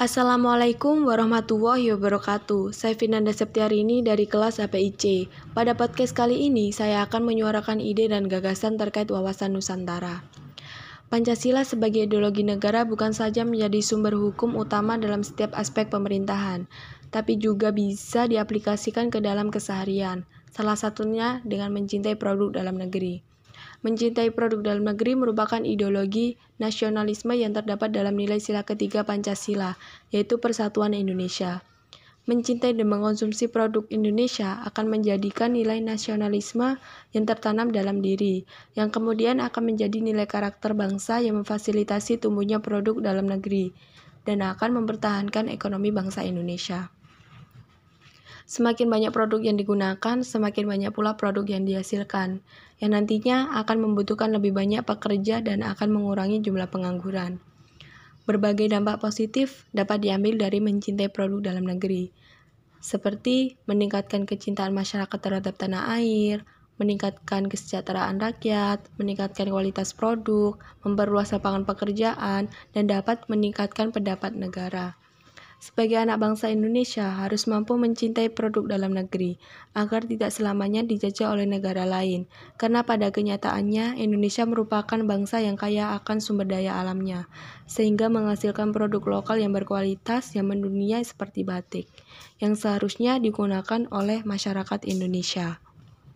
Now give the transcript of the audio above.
Assalamualaikum warahmatullahi wabarakatuh. Saya Finanda Septiarini dari kelas APIC. Pada podcast kali ini, saya akan menyuarakan ide dan gagasan terkait wawasan Nusantara. Pancasila sebagai ideologi negara bukan saja menjadi sumber hukum utama dalam setiap aspek pemerintahan, tapi juga bisa diaplikasikan ke dalam keseharian, salah satunya dengan mencintai produk dalam negeri. Mencintai produk dalam negeri merupakan ideologi nasionalisme yang terdapat dalam nilai sila ketiga Pancasila, yaitu Persatuan Indonesia. Mencintai dan mengonsumsi produk Indonesia akan menjadikan nilai nasionalisme yang tertanam dalam diri, yang kemudian akan menjadi nilai karakter bangsa yang memfasilitasi tumbuhnya produk dalam negeri, dan akan mempertahankan ekonomi bangsa Indonesia. Semakin banyak produk yang digunakan, semakin banyak pula produk yang dihasilkan, yang nantinya akan membutuhkan lebih banyak pekerja dan akan mengurangi jumlah pengangguran. Berbagai dampak positif dapat diambil dari mencintai produk dalam negeri, seperti meningkatkan kecintaan masyarakat terhadap tanah air, meningkatkan kesejahteraan rakyat, meningkatkan kualitas produk, memperluas lapangan pekerjaan, dan dapat meningkatkan pendapat negara. Sebagai anak bangsa Indonesia harus mampu mencintai produk dalam negeri agar tidak selamanya dijajah oleh negara lain. Karena pada kenyataannya Indonesia merupakan bangsa yang kaya akan sumber daya alamnya, sehingga menghasilkan produk lokal yang berkualitas yang mendunia seperti batik, yang seharusnya digunakan oleh masyarakat Indonesia.